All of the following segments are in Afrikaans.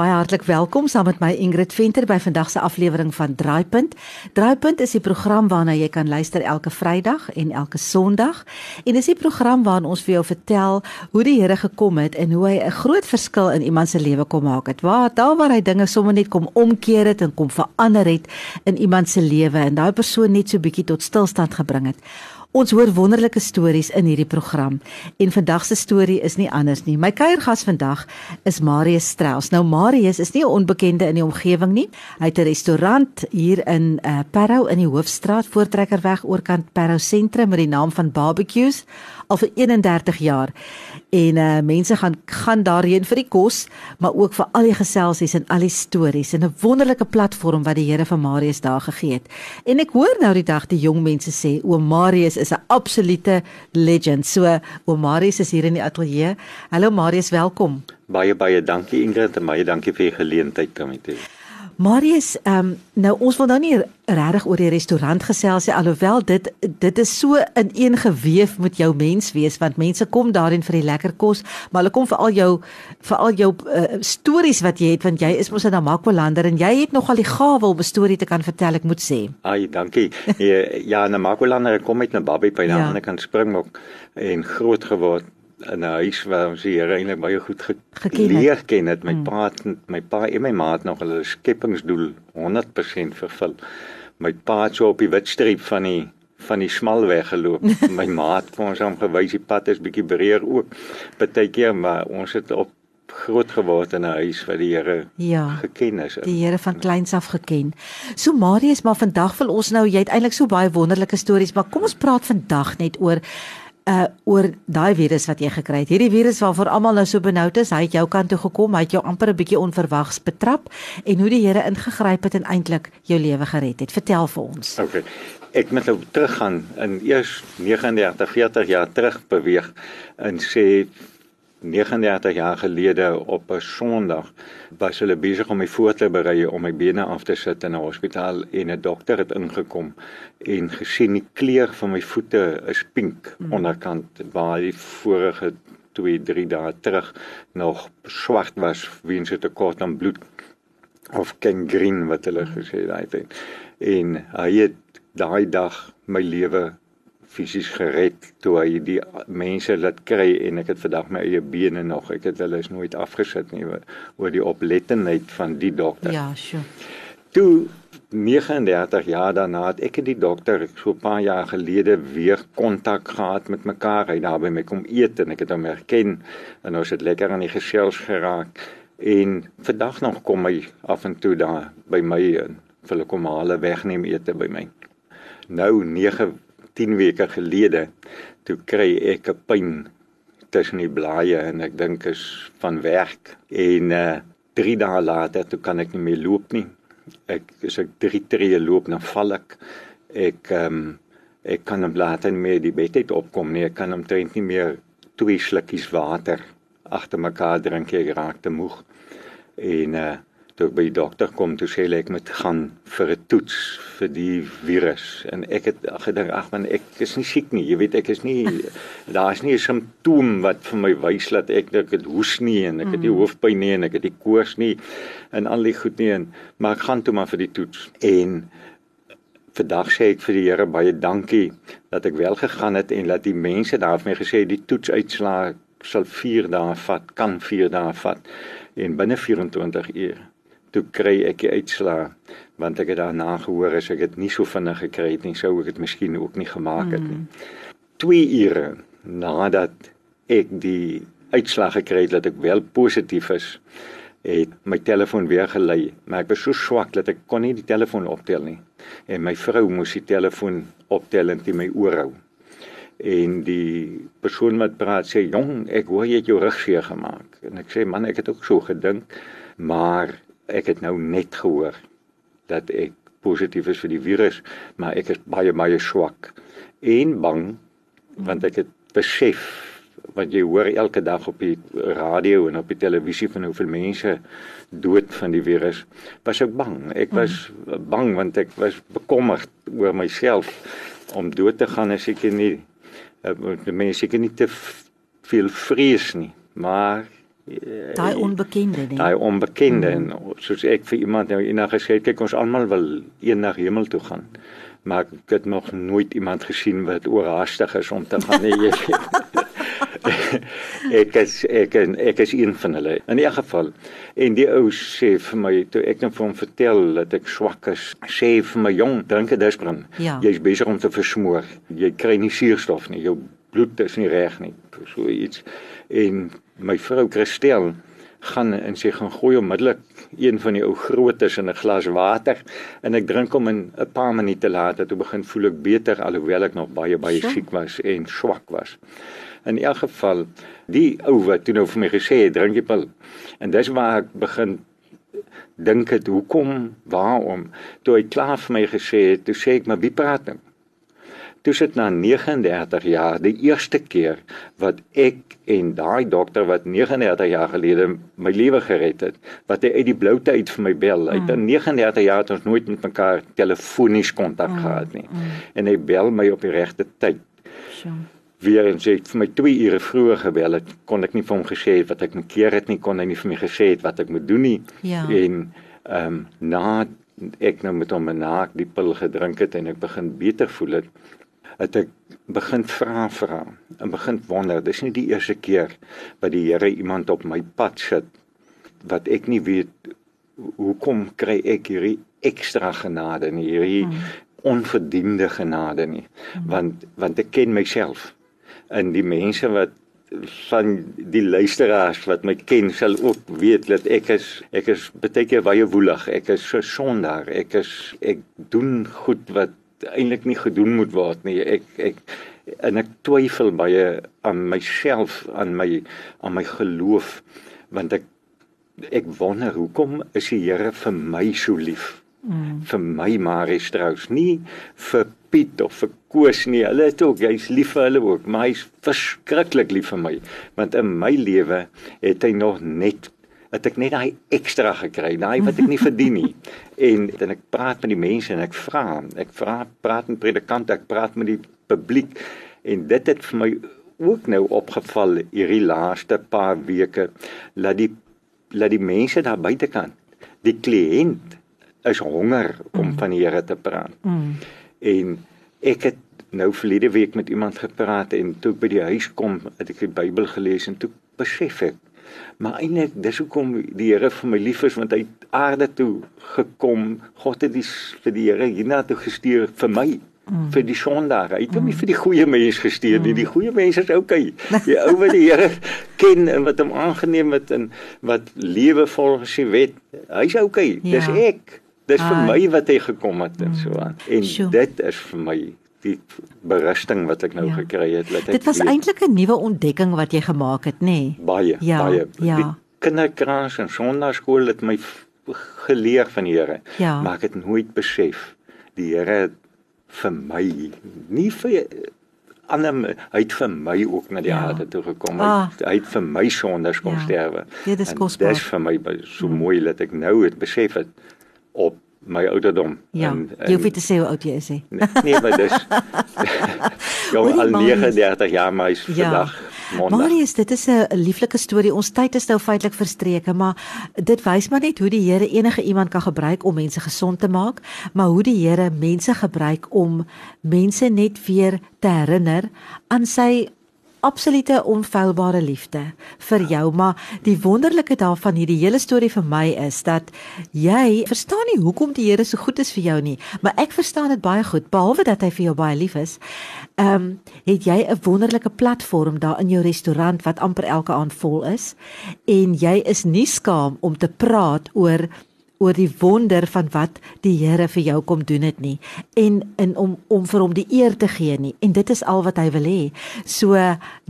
Baie hartlik welkom saam met my Ingrid Venter by vandag se aflewering van Draaipunt. Draaipunt is die program waarna jy kan luister elke Vrydag en elke Sondag. En dis die program waarin ons vir jou vertel hoe die Here gekom het en hoe hy 'n groot verskil in iemand se lewe kom maak het. Waar daar waar hy dinge sommer net kom omkeer het en kom verander het in iemand se lewe en daai persoon net so bietjie tot stilstand gebring het. Ons hoor wonderlike stories in hierdie program en vandag se storie is nie anders nie. My kuiergas vandag is Marius Strauss. Nou Marius is nie 'n onbekende in die omgewing nie. Hy het 'n restaurant hier in uh, Parow in die Hoofstraat, Voortrekkerweg oorkant Parow sentrum met die naam van Barbecues al vir 31 jaar. En uh mense gaan gaan daarheen vir die kos, maar ook vir al die geselsies en al die stories en 'n wonderlike platform wat die Here vir Marius daar gegee het. En ek hoor nou die dag die jong mense sê oom Marius is 'n absolute legend. So oom Marius is hier in die ateljee. Hallo Marius, welkom. Baie baie dankie Ingrid en baie dankie vir die geleentheid om dit. Marius, ehm um, nou ons wil nou nie regtig oor die restaurant gesels nie alhoewel dit dit is so ineengeweef met jou mens wees want mense kom daarin vir die lekker kos, maar hulle kom vir al jou vir al jou uh, stories wat jy het want jy is mos 'n Namakwalander en jy het nogal die gawe om 'n storie te kan vertel, ek moet sê. Ai, dankie. ja, 'n Namakwalander kom met 'n babie by daai ja. kan spring ook en groot geword in 'n huis waar ons die Here eintlik baie goed ge geleer ken het. My mm. pa het my pa en my ma het nog hulle skepingsdoel 100% vervul. My pa het so op die witstreep van die van die smal weg geloop. my ma het vir ons aangewys die pad is bietjie breër ook. Partykeer maar ons het op groot geword in 'n huis wat die Here ja, geken is. Die Here van kleins af geken. So Marius, maar vandag wil ons nou jy het eintlik so baie wonderlike stories, maar kom ons praat vandag net oor uh oor daai virus wat jy gekry het. Hierdie virus waarvoor almal nou so benoud is, hy het jou kant toe gekom, hy het jou amper 'n bietjie onverwags betrap en hoe die Here ingegryp het en eintlik jou lewe gered het. Vertel vir ons. Okay. Ek moet nou teruggaan in eers 39 40 jaar terug beweeg en sê 39 jaar gelede op 'n Sondag was hulle besig om my voor te berei om my bene af te sit in 'n hospitaal en 'n dokter het ingekom en gesien die kleur van my voete is pink mm. onderkant waar die vorige 2 3 dae terug nog swart was weens 'n tekort aan bloed of gangreen wat hulle mm. gesê het en hy het daai dag my lewe fisies gered toe hy die mense laat kry en ek het vandag my eie bene nog. Ek het hulle is nooit afgesit nie oor die oplettenheid van die dokter. Ja, sure. Toe 39 jaar daarna het ek en die dokter so 'n paar jaar gelede weer kontak gehad met mekaar. Hy daar by my kom eet en ek het hom herken en ons het lekker aan die gesels geraak. En vandag nog kom hy af en toe daar by my en hulle kom haal wegneem ete by my. Nou 9 10 weke gelede toe kry ek 'n pyn tussen die blaaie en ek dink is van werk en uh 3 dae later toe kan ek nie meer loop nie. Ek as ek 3 tree loop dan val ek. Ek ehm um, ek kan hom later nie meer die bed uit opkom nie. Ek kan hom drink nie meer twee slukkies water agter mekaar drink ek raak te moeg. En uh toe ek by die dokter kom toe sê hy ek moet gaan vir 'n toets vir die virus. En ek het gedink ag man ek is nie siek nie. Jy weet ek is nie daar is nie 'n simptoom wat vir my wys dat ek ek het hoes nie en ek het nie mm. hoofpyn nie en ek het nie koors nie en al die goed nie. En maar ek gaan toe maar vir die toets. En vandag sê ek vir die Here baie dankie dat ek wel gegaan het en dat die mense daar vir my gesê die toetsuitslae sal 4 dae vat kan 4 dae vat en binne 24 ure toe kry ek die uitslaa want ek het daarna gehoor as ek dit nie so vinnig gekry het nie sou ek dit miskien ook nie gemaak het nie. 2 mm. ure nadat ek die uitslag gekry het dat ek wel positief is, het my telefoon weer gelei, maar ek was so swak dat ek kon nie die telefoon optel nie. En my vrou moes die telefoon optel en dit my oor hou. En die persoon wat praat sê, "Jong, ek hoor jy het jou rug seer gemaak." En ek sê, "Man, ek het ook so gedink, maar ek het nou net gehoor dat ek positief is vir die virus, maar ek is baie baie swak en bang want ek het besef wat jy hoor elke dag op die radio en op die televisie van hoeveel mense dood van die virus. Was ek bang. Ek was bang want ek was bekommerd oor myself om dood te gaan as ek nie eh, mense seker nie te veel vrees nie. Maar daai onbekende nie. Daai onbekende mm. en soos ek vir iemand nou eendag gesê het, kyk ons almal wil eendag hemel toe gaan. Maar ek het nog nooit iemand gesien wat oorhaastig is om te gaan nie. Ek is ek en ek is een van hulle. In 'n geval en die ou sê vir my toe ek net vir hom vertel dat ek swak is, sê vir my jong, drink 'n disprin. Ja. Jy's besig om te versmoor. Jy kry nie suurstof nie. Jou bloed is nie reg nie. So iets. En my vrou Christel gaan en sy gaan gooi onmiddellik een van die ou grootes in 'n glas water en ek drink hom in 'n paar minute later. Toe begin voel ek beter alhoewel ek nog baie baie siek was en swak was. In elk geval die ou wat toe nou vir my gesê het drink jy pil. En dis waar ek begin dink het hoekom? Waarom? Toe hy klaar vir my gesê het toe sê ek maar wie praat nou toe sit na 39 jaar die eerste keer wat ek en daai dokter wat 39 jaar gelede my lewe gered het wat hy uit die bloute uit vir my bel hy het mm. 39 jaar het ons nooit met mekaar telefonies kontak mm. gehad nie mm. en hy bel my op die regte tyd sure weer en sê vir my 2 ure vroeër gebel het, kon ek nie vir hom gesê het wat ek moet keer het nie, kon hy nie vir my gesê het wat ek moet doen nie. Ja. En ehm um, na ek nou met hom na die pil gedrink het en ek begin beter voel het, het ek begin vra vra en begin wonder, dis nie die eerste keer wat die Here iemand op my pad sit wat ek nie weet hoekom kry ek hierdie ekstra genade en hierdie hmm. onverdiende genade nie hmm. want want ek ken myself in die mense wat van die luisteraars wat my ken sal ook weet dat ek is ek is baie keer baie woelig ek is so sondaar ek is ek doen goed wat eintlik nie gedoen moet word nie ek ek en ek twyfel baie aan myself aan my aan my geloof want ek ek wonder hoekom is die Here vir my so lief? Mm. vir my Marie Strauss nie vir Piet of vir Koos nie. Hulle is ook hy's lief vir hulle ook maar hy's verskriklik lief vir my. Want in my lewe het hy nog net het ek net daai ekstra gekry daai wat ek nie verdien nie en dan ek praat met die mense en ek vra ek vra praat met predikante ek praat met die publiek en dit het vir my ook nou opgeval hierdie laaste paar weke dat die dat die mense daar buitekant die kliënt is honger om mm. van die Here te praat. Mm. En ek het nou verlede week met iemand gepraat en toe by die huis kom, het ek die Bybel gelees en toe besef ek maar eintlik dis hoekom die Here vir my lief is want hy het aarde toe gekom. God het die vir die Here hiernatoe gestuur vir my mm. vir die sondaar. Hy het hom nie mm. vir die goeie mense gestuur nie. Mm. Die goeie mense is okay. Die ou wat die Here ken en wat hom aangeneem het en wat lewe volgens sy wet. Hy's okay. Ja. Dis ek. Dis vir my wat hy gekom het en so aan. En Sjoe. dit is vir my die berusting wat ek nou ja. gekry het. Dit, dit was eintlik 'n nuwe ontdekking wat jy gemaak het, nê? Nee? Baie, ja, baie. Ja. Die kinderkraans en sonnaarskool het my geleer van die Here. Ja. Maar ek het nooit besef die Here het vir my nie vir ander hy het vir my ook na die ja. aarde toe gekom. Ah. Hy, hy het vir my sondes kom ja. sterwe. Dit is kosbaar. Dit is vir my so mooi dat ek nou het besef het op my ouderdom. Ja, en, en, jy hoef nie te sê hoe oud jy is nie. Nee, maar dis Ja, al 39 jaar maar is ja. vandag. Marius, dit is 'n lieflike storie. Ons tyd is nou feitelik verstreke, maar dit wys maar net hoe die Here enige iemand kan gebruik om mense gesond te maak, maar hoe die Here mense gebruik om mense net weer te herinner aan sy absolute onfeilbare liefde vir jou, maar die wonderlike daarvan hierdie hele storie vir my is dat jy verstaan nie hoekom die Here so goed is vir jou nie, maar ek verstaan dit baie goed behalwe dat hy vir jou baie lief is. Ehm um, het jy 'n wonderlike platform daar in jou restaurant wat amper elke aand vol is en jy is nie skaam om te praat oor oor die wonder van wat die Here vir jou kom doen het nie en in om om vir hom die eer te gee nie en dit is al wat hy wil hê. So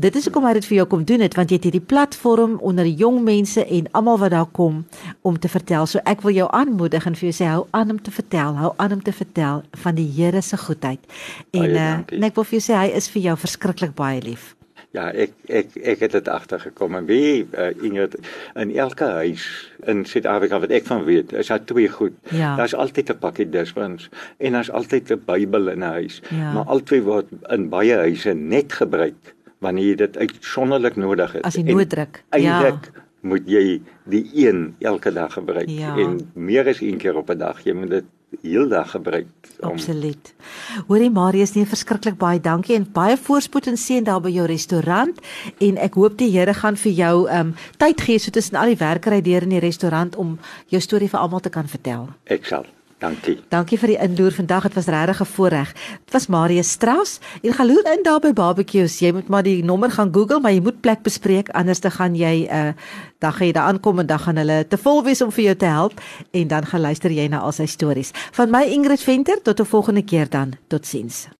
dit is hoekom hy dit vir jou kom doen het want jy het hierdie platform onder jong mense en almal wat daar kom om te vertel. So ek wil jou aanmoedig en vir jou sê hou aan om te vertel, hou aan om te vertel van die Here se goedheid. En, uh, en ek wil vir jou sê hy is vir jou verskriklik baie lief. Ja, ek ek ek het dit agtergekom en wie uh, Ingrid in elke huis in Suid-Afrika wat ek van weet, is daar twee goed. Ja. Daar's altyd 'n pakkie diswins en daar's altyd 'n Bybel in 'n huis. Ja. Maar albei word in baie huise net gebruik wanneer jy dit uitsonderlik nodig het. As jy nooddruk. Eintlik ja. moet jy die een elke dag gebruik Ja. en meer as een keer op 'n dag. Jy moet dit heeldag gebruik. om- Absoluut. Hoorie Marius, nee verskriklik baie dankie en baie voorspoed en seën daar by jou restaurant en ek hoop die Here gaan vir jou um tyd gee so tussen al die werkery deur in die restaurant om jou storie vir almal te kan vertel. Ek sal. Dankie. Dankie vir die inloer vandag. Dit was regtig 'n voorreg. Dit was Marius Strauss en gaan loer in daar by barbecues. Jy moet maar die nommer gaan Google, maar jy moet plek bespreek anders dan gaan jy uh dan gaan jy daar aankom en dan gaan hulle te vol wees om vir jou te help en dan gaan luister jy na al sy stories. Van my Ingrid Venter tot 'n volgende keer dan. Totsiens.